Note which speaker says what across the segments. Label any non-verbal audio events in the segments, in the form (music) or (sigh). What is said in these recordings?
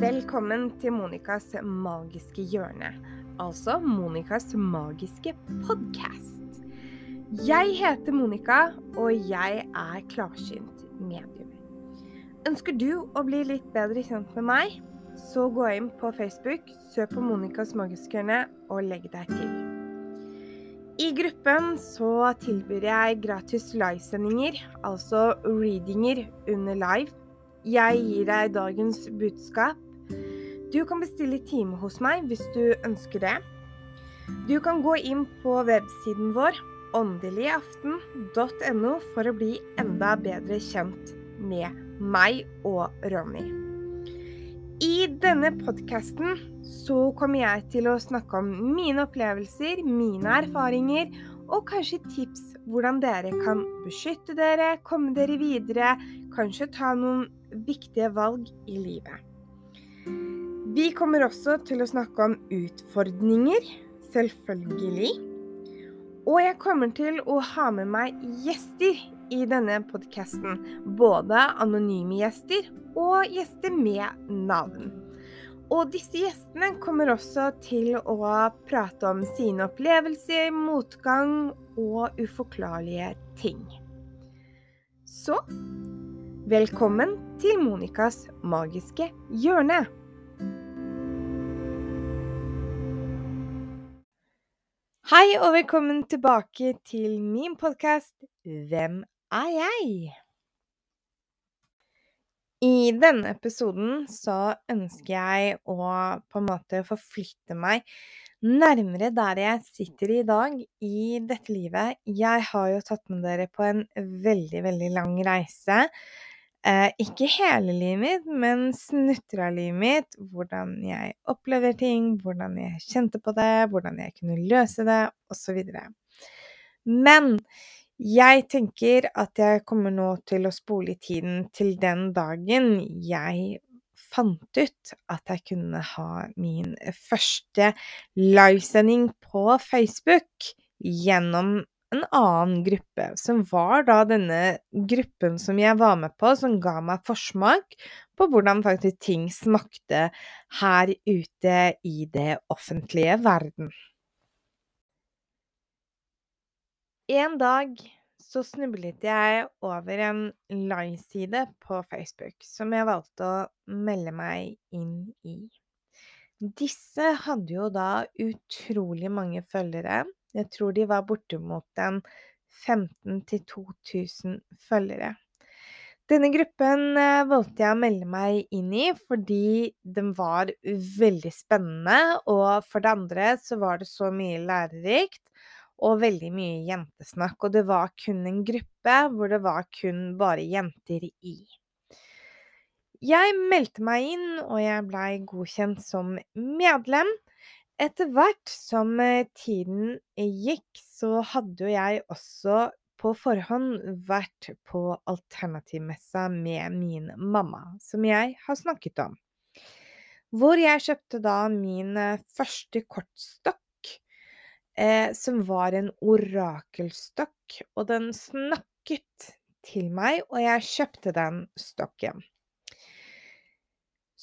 Speaker 1: Velkommen til Monicas magiske hjørne, altså Monicas magiske podkast. Jeg heter Monica, og jeg er klarsynt medium. Ønsker du å bli litt bedre kjent med meg, så gå inn på Facebook, søk på Monicas magiske hjørne og legg deg til. I gruppen så tilbyr jeg gratis livesendinger, altså readinger under live. Jeg gir deg dagens budskap. Du kan bestille time hos meg hvis du ønsker det. Du kan gå inn på websiden vår åndeligaften.no for å bli enda bedre kjent med meg og Ronny. I denne podkasten så kommer jeg til å snakke om mine opplevelser, mine erfaringer og kanskje tips hvordan dere kan beskytte dere, komme dere videre, kanskje ta noen viktige valg i livet. Vi kommer også til å snakke om utfordringer, selvfølgelig. Og jeg kommer til å ha med meg gjester i denne podkasten. Både anonyme gjester og gjester med navn. Og disse gjestene kommer også til å prate om sine opplevelser, motgang og uforklarlige ting. Så velkommen til Monicas magiske hjørne. Hei og velkommen tilbake til min podkast Hvem er jeg? I denne episoden så ønsker jeg å på en måte forflytte meg nærmere der jeg sitter i dag i dette livet. Jeg har jo tatt med dere på en veldig, veldig lang reise. Eh, ikke hele livet mitt, men snutter av livet mitt. Hvordan jeg opplever ting, hvordan jeg kjente på det, hvordan jeg kunne løse det, osv. Men jeg tenker at jeg kommer nå til å spole i tiden til den dagen jeg fant ut at jeg kunne ha min første livesending på Facebook gjennom en annen gruppe, som var da denne gruppen som jeg var med på, som ga meg forsmak på hvordan faktisk ting smakte her ute i det offentlige verden. En dag så snublet jeg over en liveside på Facebook som jeg valgte å melde meg inn i. Disse hadde jo da utrolig mange følgere. Jeg tror de var bortimot en 15 000-2000 følgere. Denne gruppen eh, valgte jeg å melde meg inn i fordi den var veldig spennende, og for det andre så var det så mye lærerikt og veldig mye jentesnakk. Og det var kun en gruppe hvor det var kun bare jenter i. Jeg meldte meg inn, og jeg blei godkjent som medlem. Etter hvert som eh, tiden gikk, så hadde jo jeg også på forhånd vært på alternativmessa med min mamma, som jeg har snakket om. Hvor jeg kjøpte da min eh, første kortstokk eh, som var en orakelstokk, og den snakket til meg, og jeg kjøpte den stokken.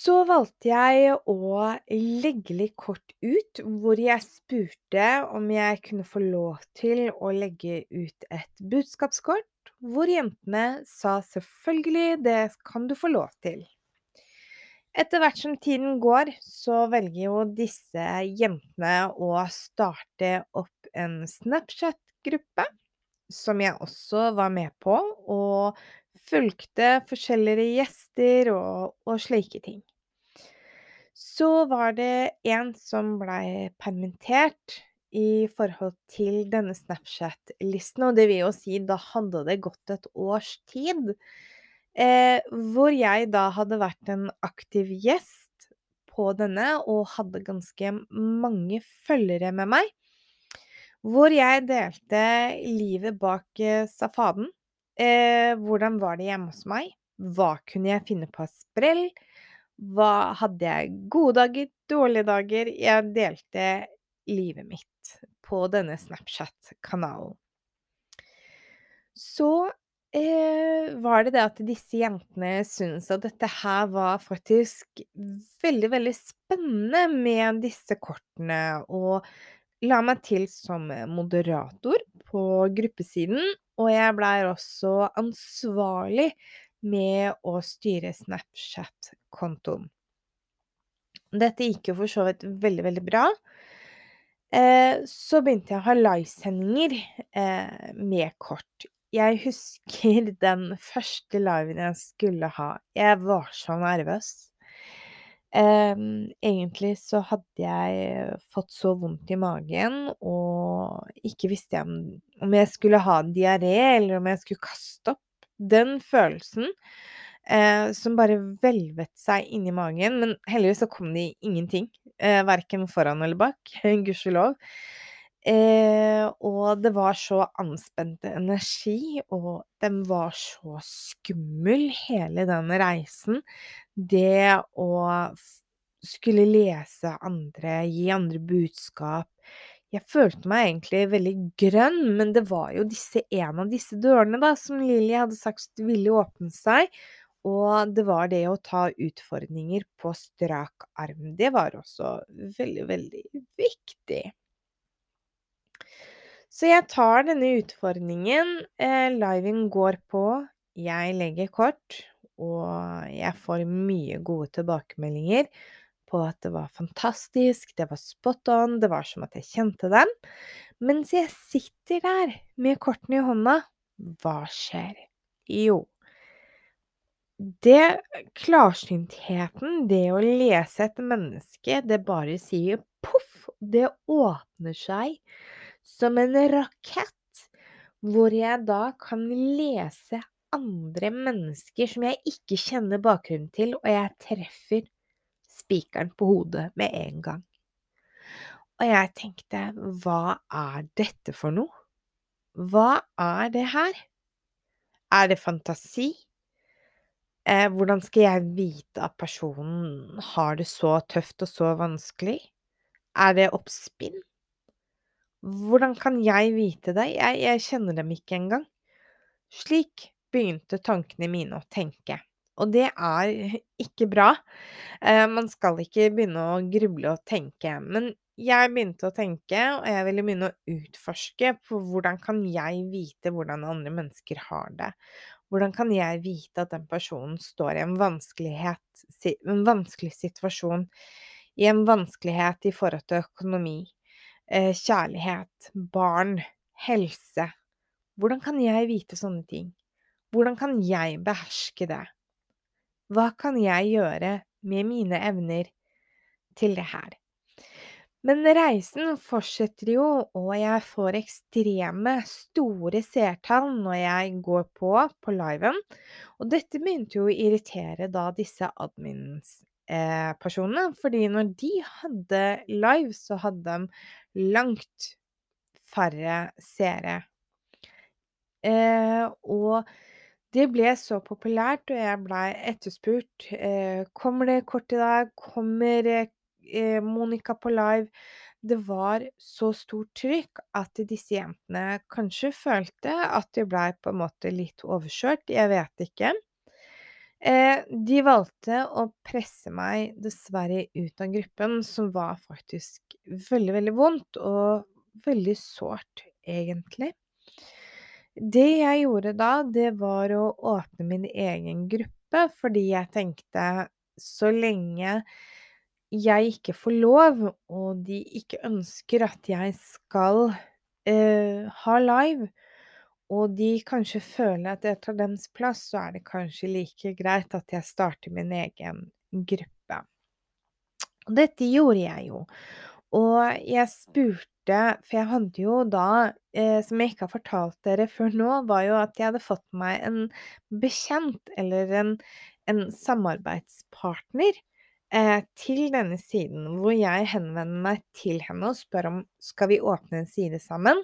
Speaker 1: Så valgte jeg å legge litt kort ut, hvor jeg spurte om jeg kunne få lov til å legge ut et budskapskort, hvor jentene sa selvfølgelig, det kan du få lov til. Etter hvert som tiden går, så velger jo disse jentene å starte opp en Snapchat-gruppe, som jeg også var med på, og fulgte forskjellige gjester og, og slike ting. Så var det en som blei permittert i forhold til denne Snapchat-listen, og det vil jo si, da hadde det gått et års tid. Eh, hvor jeg da hadde vært en aktiv gjest på denne, og hadde ganske mange følgere med meg. Hvor jeg delte livet bak eh, safaden. Eh, hvordan var det hjemme hos meg? Hva kunne jeg finne på av sprell? Hva hadde jeg gode dager, dårlige dager? Jeg delte livet mitt på denne Snapchat-kanalen. Så eh, var det det at disse jentene syntes at dette her var faktisk veldig, veldig spennende med disse kortene, og la meg til som moderator på gruppesiden, og jeg blei også ansvarlig med å styre Snapchat-kontoen. Dette gikk jo for så vidt veldig, veldig bra. Eh, så begynte jeg å ha livesendinger eh, med kort. Jeg husker (laughs) den første liven jeg skulle ha. Jeg var så nervøs. Um, egentlig så hadde jeg fått så vondt i magen, og ikke visste jeg om, om jeg skulle ha diaré, eller om jeg skulle kaste opp. Den følelsen eh, som bare hvelvet seg inni magen, men heldigvis så kom det ingenting. Eh, verken foran eller bak, (laughs) gudskjelov. Eh, og det var så anspent energi, og den var så skummel, hele den reisen. Det å skulle lese andre, gi andre budskap. Jeg følte meg egentlig veldig grønn, men det var jo disse en av disse dørene, da, som Lilly hadde sagt ville åpne seg. Og det var det å ta utfordringer på strak arm. Det var også veldig, veldig viktig. Så jeg tar denne utfordringen. Eh, liven går på. Jeg legger kort, og jeg får mye gode tilbakemeldinger på at det var fantastisk, det var spot on, det var som at jeg kjente dem. Mens jeg sitter der med kortene i hånda, hva skjer? Jo, det klarsyntheten, det å lese et menneske, det bare sier poff! Det åpner seg som en rakett, hvor jeg da kan lese andre mennesker som jeg ikke kjenner bakgrunnen til, og jeg treffer spikeren på hodet med en gang. Og jeg tenkte, hva er dette for noe? Hva er det her? Er det fantasi? Eh, hvordan skal jeg vite at personen har det så tøft og så vanskelig? Er det oppspinn? Hvordan kan jeg vite det? Jeg, jeg kjenner dem ikke engang. Slik begynte tankene mine å tenke. Og det er (laughs) ikke bra. Eh, man skal ikke begynne å gruble og tenke. Men jeg begynte å tenke, og jeg ville begynne å utforske på hvordan kan jeg vite hvordan andre mennesker har det. Hvordan kan jeg vite at den personen står i en, en vanskelig situasjon, i en vanskelighet i forhold til økonomi, eh, kjærlighet, barn, helse? Hvordan kan jeg vite sånne ting? Hvordan kan jeg beherske det? Hva kan jeg gjøre med mine evner til det her? Men reisen fortsetter jo, og jeg får ekstreme, store seertall når jeg går på på liven. Og dette begynte jo å irritere da disse admins-personene, eh, fordi når de hadde live, så hadde de langt færre seere. Eh, og det ble så populært, og jeg blei etterspurt. Eh, kommer det kort i dag? Kommer eh, Monica på live. Det var så stort trykk at disse jentene kanskje følte at de blei på en måte litt overkjørt, jeg vet ikke. Eh, de valgte å presse meg dessverre ut av gruppen, som var faktisk veldig, veldig vondt, og veldig sårt, egentlig. Det jeg gjorde da, det var å åpne min egen gruppe, fordi jeg tenkte så lenge jeg ikke får lov, og de ikke ønsker at jeg skal eh, ha live, og de kanskje føler at jeg tar deres plass, så er det kanskje like greit at jeg starter min egen gruppe. Og dette gjorde jeg jo. Og jeg spurte For jeg hadde jo da, eh, som jeg ikke har fortalt dere før nå, var jo at jeg hadde fått meg en bekjent, eller en, en samarbeidspartner, eh, til denne siden, hvor jeg henvender meg til henne og spør om skal vi åpne en side sammen.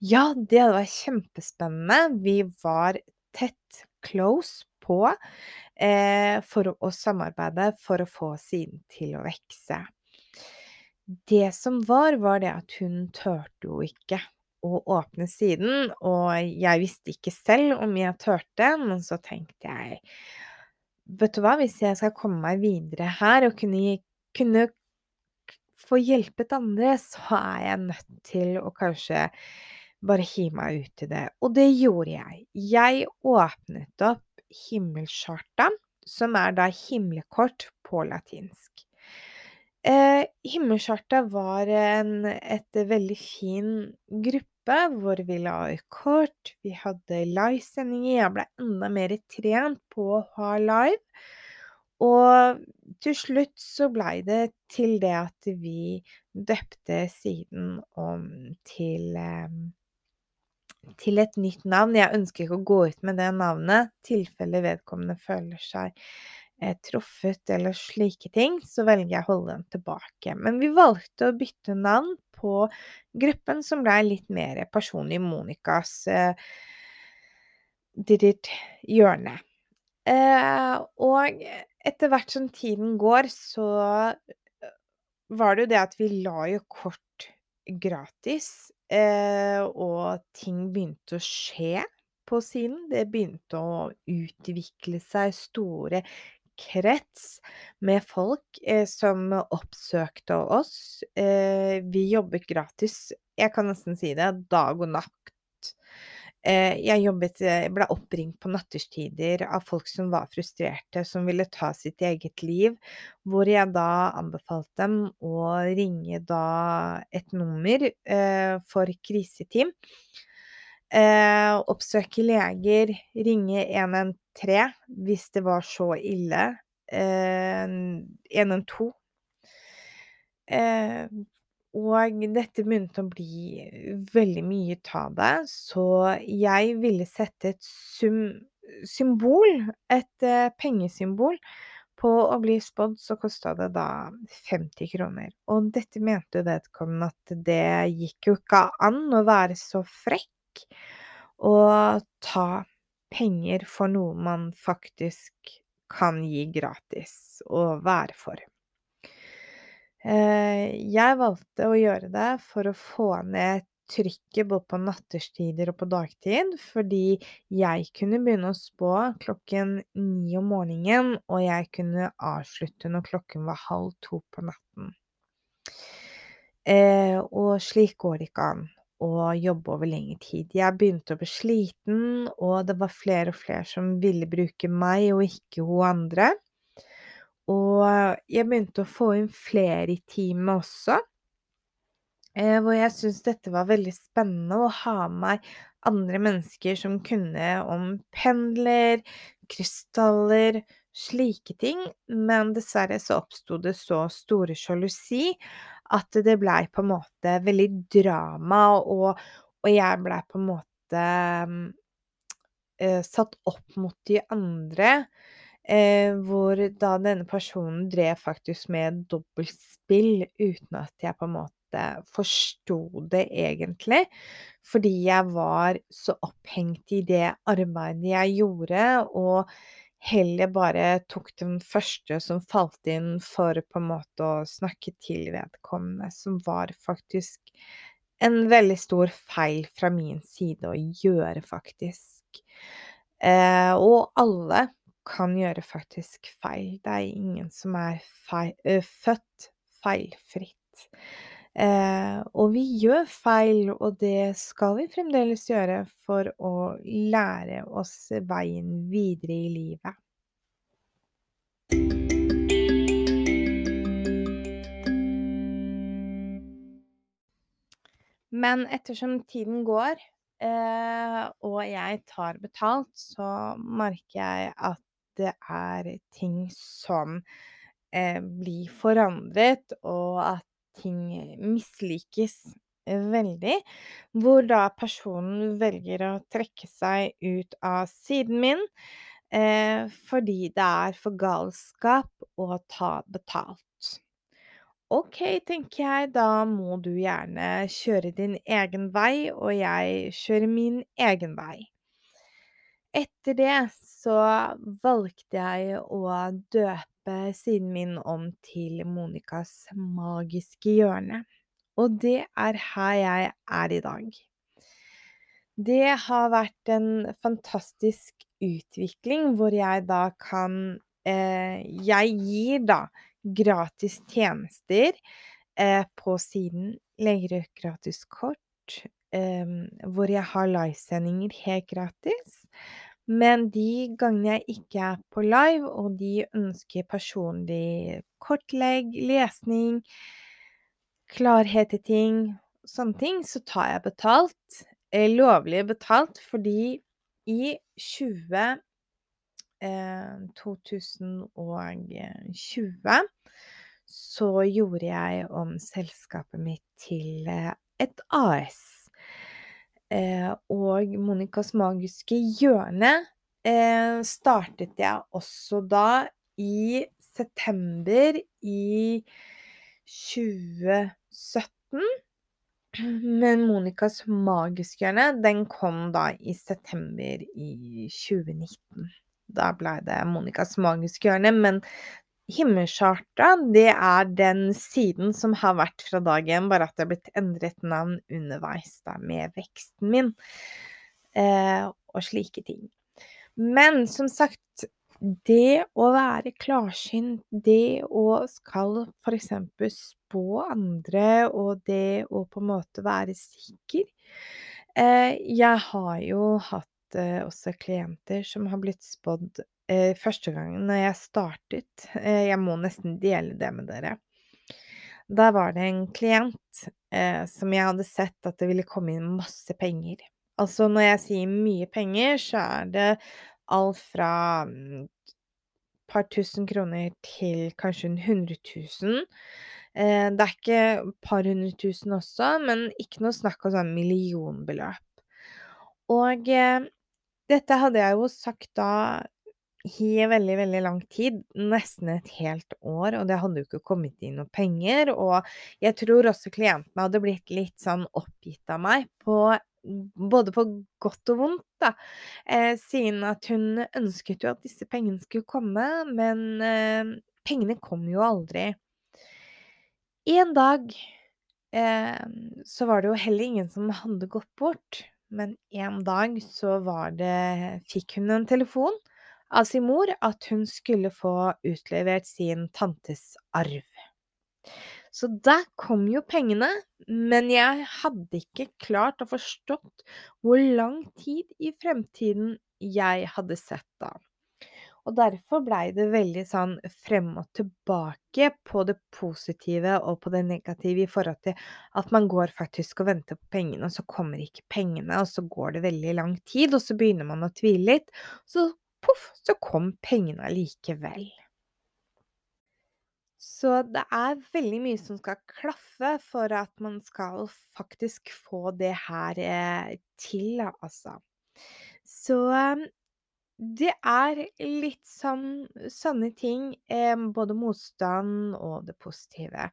Speaker 1: Ja, det var kjempespennende. Vi var tett close på eh, for å samarbeide for å få siden til å vokse. Det som var, var det at hun turte jo ikke å åpne siden, og jeg visste ikke selv om jeg turte, men så tenkte jeg Vet du hva, hvis jeg skal komme meg videre her og kunne kunne få hjulpet andre, så er jeg nødt til å kanskje bare hive meg ut i det. Og det gjorde jeg. Jeg åpnet opp Himmelcharta, som er da himmelkort på latinsk. Eh, Himmelskjarta var en et veldig fin gruppe hvor vi la ut kort, vi hadde livesendinger, jeg ble enda mer trent på å ha live. Og til slutt så blei det til det at vi døpte siden om til til et nytt navn. Jeg ønsker ikke å gå ut med det navnet, tilfelle vedkommende føler seg eh, truffet eller slike ting, så velger jeg å holde den tilbake. Men vi valgte å bytte navn på gruppen, som ble litt mer personlig Monicas eh, ditt hjørne. Eh, og etter hvert som tiden går, så var det jo det at vi la jo kort gratis, eh, og ting begynte å skje på siden. Det begynte å utvikle seg store krets med folk eh, som oppsøkte oss. Eh, vi jobbet gratis, jeg kan nesten si det, dag og natt. Eh, jeg jobbet ble oppringt på nattestider av folk som var frustrerte, som ville ta sitt eget liv, hvor jeg da anbefalte dem å ringe da et nummer for kriseteam. Eh, oppsøke leger, ringe 113 hvis det var så ille. Eh, 112. Eh, og dette begynte å bli veldig mye av det, så jeg ville sette et symbol, et eh, pengesymbol, på å bli spådd, så kosta det da 50 kroner. Og dette mente vedkommende at det gikk jo ikke an å være så frekk og ta penger for noe man faktisk kan gi gratis og være for. Eh, jeg valgte å gjøre det for å få ned trykket både på nattestider og på dagtid, fordi jeg kunne begynne å spå klokken ni om morgenen, og jeg kunne avslutte når klokken var halv to på natten. Eh, og slik går det ikke an å jobbe over lengre tid. Jeg begynte å bli sliten, og det var flere og flere som ville bruke meg og ikke hun andre. Og jeg begynte å få inn flere i teamet også. Eh, hvor jeg syntes dette var veldig spennende å ha med meg andre mennesker som kunne om pendler, krystaller, slike ting, men dessverre så oppsto det så store sjalusi at det blei på en måte veldig drama, og, og jeg blei på en måte eh, satt opp mot de andre. Eh, hvor da denne personen drev faktisk med dobbeltspill uten at jeg på en måte forsto det egentlig. Fordi jeg var så opphengt i det arbeidet jeg gjorde, og heller bare tok den første som falt inn for på en måte å snakke til vedkommende, som var faktisk en veldig stor feil fra min side å gjøre, faktisk. Eh, og alle kan gjøre faktisk feil. Det er ingen som er feil, ø, født feilfritt. Eh, og vi gjør feil, og det skal vi fremdeles gjøre for å lære oss veien videre i livet. Men ettersom tiden går, eh, og jeg tar betalt, så merker jeg at det er ting som eh, blir forandret, og at ting mislikes veldig. Hvor da personen velger å trekke seg ut av siden min eh, fordi det er for galskap å ta betalt. Ok, tenker jeg, da må du gjerne kjøre din egen vei, og jeg kjører min egen vei. Etter det så valgte jeg å døpe siden min om til Monicas magiske hjørne, og det er her jeg er i dag. Det har vært en fantastisk utvikling hvor jeg da kan eh, Jeg gir da gratis tjenester eh, på siden. Legger ut gratis kort, eh, hvor jeg har livesendinger helt gratis. Men de gangene jeg ikke er på live, og de ønsker personlig kortlegg, lesning, klarhet i ting, sånne ting, så tar jeg betalt. Eh, lovlig betalt, fordi i 20 eh, 2020 så gjorde jeg om selskapet mitt til eh, et AS. Eh, og Monicas magiske hjørne eh, startet jeg også da i september i 2017. Men Monicas magiske hjørne, den kom da i september i 2019. Da blei det Monicas magiske hjørne, men Himmelcharta, det er den siden som har vært fra dag én, bare at det har blitt endret navn underveis da med veksten min, eh, og slike ting. Men som sagt, det å være klarsynt, det å skal eksempel spå andre, og det å på en måte være sikker eh, Jeg har jo hatt eh, også klienter som har blitt spådd eh, første gangen når jeg startet eh, Jeg må nesten dele det med dere. Da var det en klient eh, som jeg hadde sett at det ville komme inn masse penger. Altså når jeg sier mye penger, så er det alt fra et par tusen kroner til kanskje en hundre tusen. Eh, det er ikke et par hundre tusen også, men ikke noe snakk om sånn millionbeløp. Og eh, dette hadde jeg jo sagt da i veldig, veldig lang tid, nesten et helt år, og det hadde jo ikke kommet inn noe penger. Og jeg tror også klientene hadde blitt litt sånn oppgitt av meg på både på godt og vondt, da. Eh, siden at hun ønsket jo at disse pengene skulle komme, men eh, pengene kom jo aldri. En dag eh, så var det jo heller ingen som hadde gått bort, men en dag så var det Fikk hun en telefon av sin mor at hun skulle få utlevert sin tantes arv. Så der kom jo pengene, men jeg hadde ikke klart å forstått hvor lang tid i fremtiden jeg hadde sett da. Og derfor blei det veldig sånn frem og tilbake på det positive og på det negative i forhold til at man går faktisk og venter på pengene, og så kommer ikke pengene, og så går det veldig lang tid, og så begynner man å tvile litt. Så så kom pengene allikevel. Så det er veldig mye som skal klaffe for at man skal faktisk få det her eh, til, altså. Så eh, det er litt sånn sånne ting, eh, både motstand og det positive.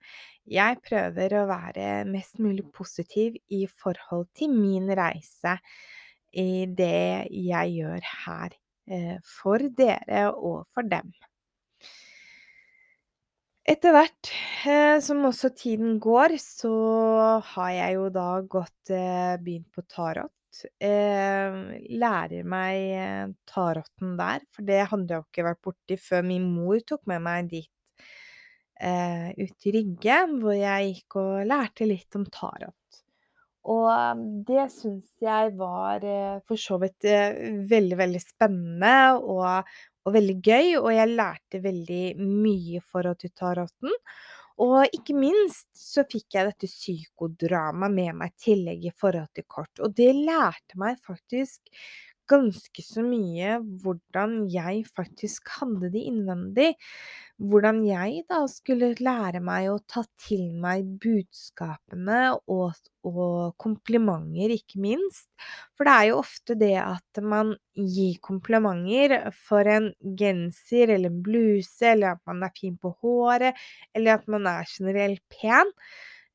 Speaker 1: Jeg prøver å være mest mulig positiv i forhold til min reise i det jeg gjør her, for dere og for dem. Etter hvert eh, som også tiden går, så har jeg jo da gått eh, begynt på tarot. Eh, lærer meg eh, taroten der, for det hadde jeg jo ikke vært borti før min mor tok med meg dit eh, ut i Rygge, hvor jeg gikk og lærte litt om tarot. Og um, det syns jeg var eh, for så vidt eh, veldig, veldig spennende og og veldig gøy, og jeg lærte veldig mye for å ta råten. Og ikke minst så fikk jeg dette psykodramaet med meg i tillegg i forhold til kort, og det lærte meg faktisk ganske så mye hvordan jeg faktisk hadde det innvendig. Hvordan jeg da skulle lære meg å ta til meg budskapene og, og komplimenter, ikke minst. For det er jo ofte det at man gir komplimenter for en genser eller en bluse, eller at man er fin på håret, eller at man er generelt pen.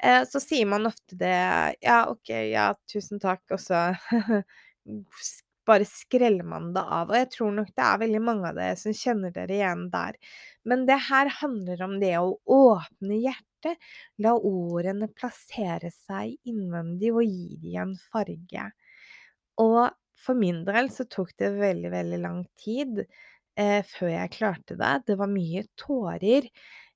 Speaker 1: Eh, så sier man ofte det Ja, OK, ja, tusen takk, og så (laughs) bare skreller man det av. Og jeg tror nok det er veldig mange av dere som kjenner dere igjen der. Men det her handler om det å åpne hjertet, la ordene plassere seg innvendig og gi dem en farge. Og for min del så tok det veldig, veldig lang tid eh, før jeg klarte det. Det var mye tårer.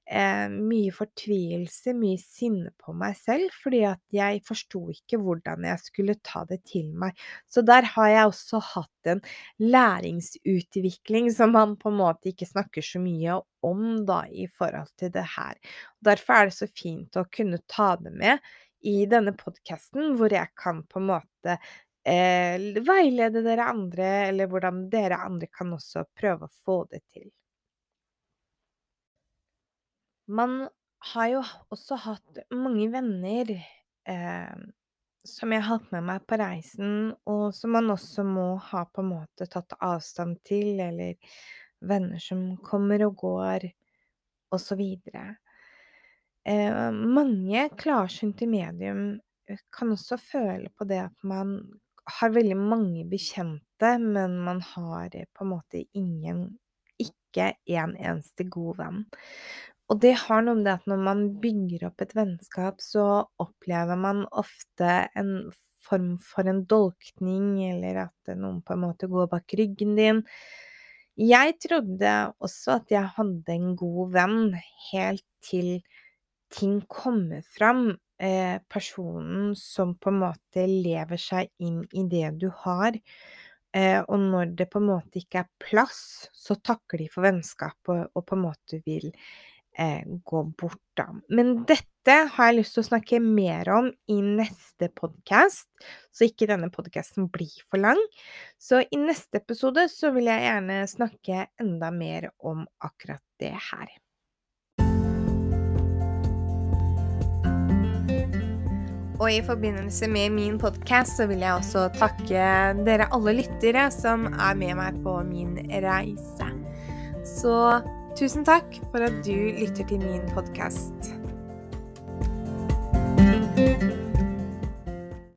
Speaker 1: Eh, mye fortvilelse, mye sinne på meg selv, fordi at jeg forsto ikke hvordan jeg skulle ta det til meg. Så der har jeg også hatt en læringsutvikling som man på en måte ikke snakker så mye om da, i forhold til det her. Derfor er det så fint å kunne ta det med i denne podkasten, hvor jeg kan på en måte eh, veilede dere andre, eller hvordan dere andre kan også prøve å få det til. Man har jo også hatt mange venner eh, som jeg har hatt med meg på reisen, og som man også må ha på en måte tatt avstand til, eller venner som kommer og går, videre. Eh, mange klarsynte medium eh, kan også føle på det at man har veldig mange bekjente, men man har på en måte ingen ikke en eneste god venn. Og det har noe med det at når man bygger opp et vennskap, så opplever man ofte en form for en dolkning, eller at noen på en måte går bak ryggen din. Jeg trodde også at jeg hadde en god venn, helt til ting kommer fram. Eh, personen som på en måte lever seg inn i det du har. Eh, og når det på en måte ikke er plass, så takker de for vennskapet og på en måte vil eh, gå bort, da. Men dette har jeg lyst til å snakke mer om i neste podkast, så ikke denne podkasten blir for lang. Så i neste episode så vil jeg gjerne snakke enda mer om akkurat det her. Og i forbindelse med min podkast så vil jeg også takke dere alle lyttere som er med meg på min reise. Så Tusen takk for at du lytter til min podkast.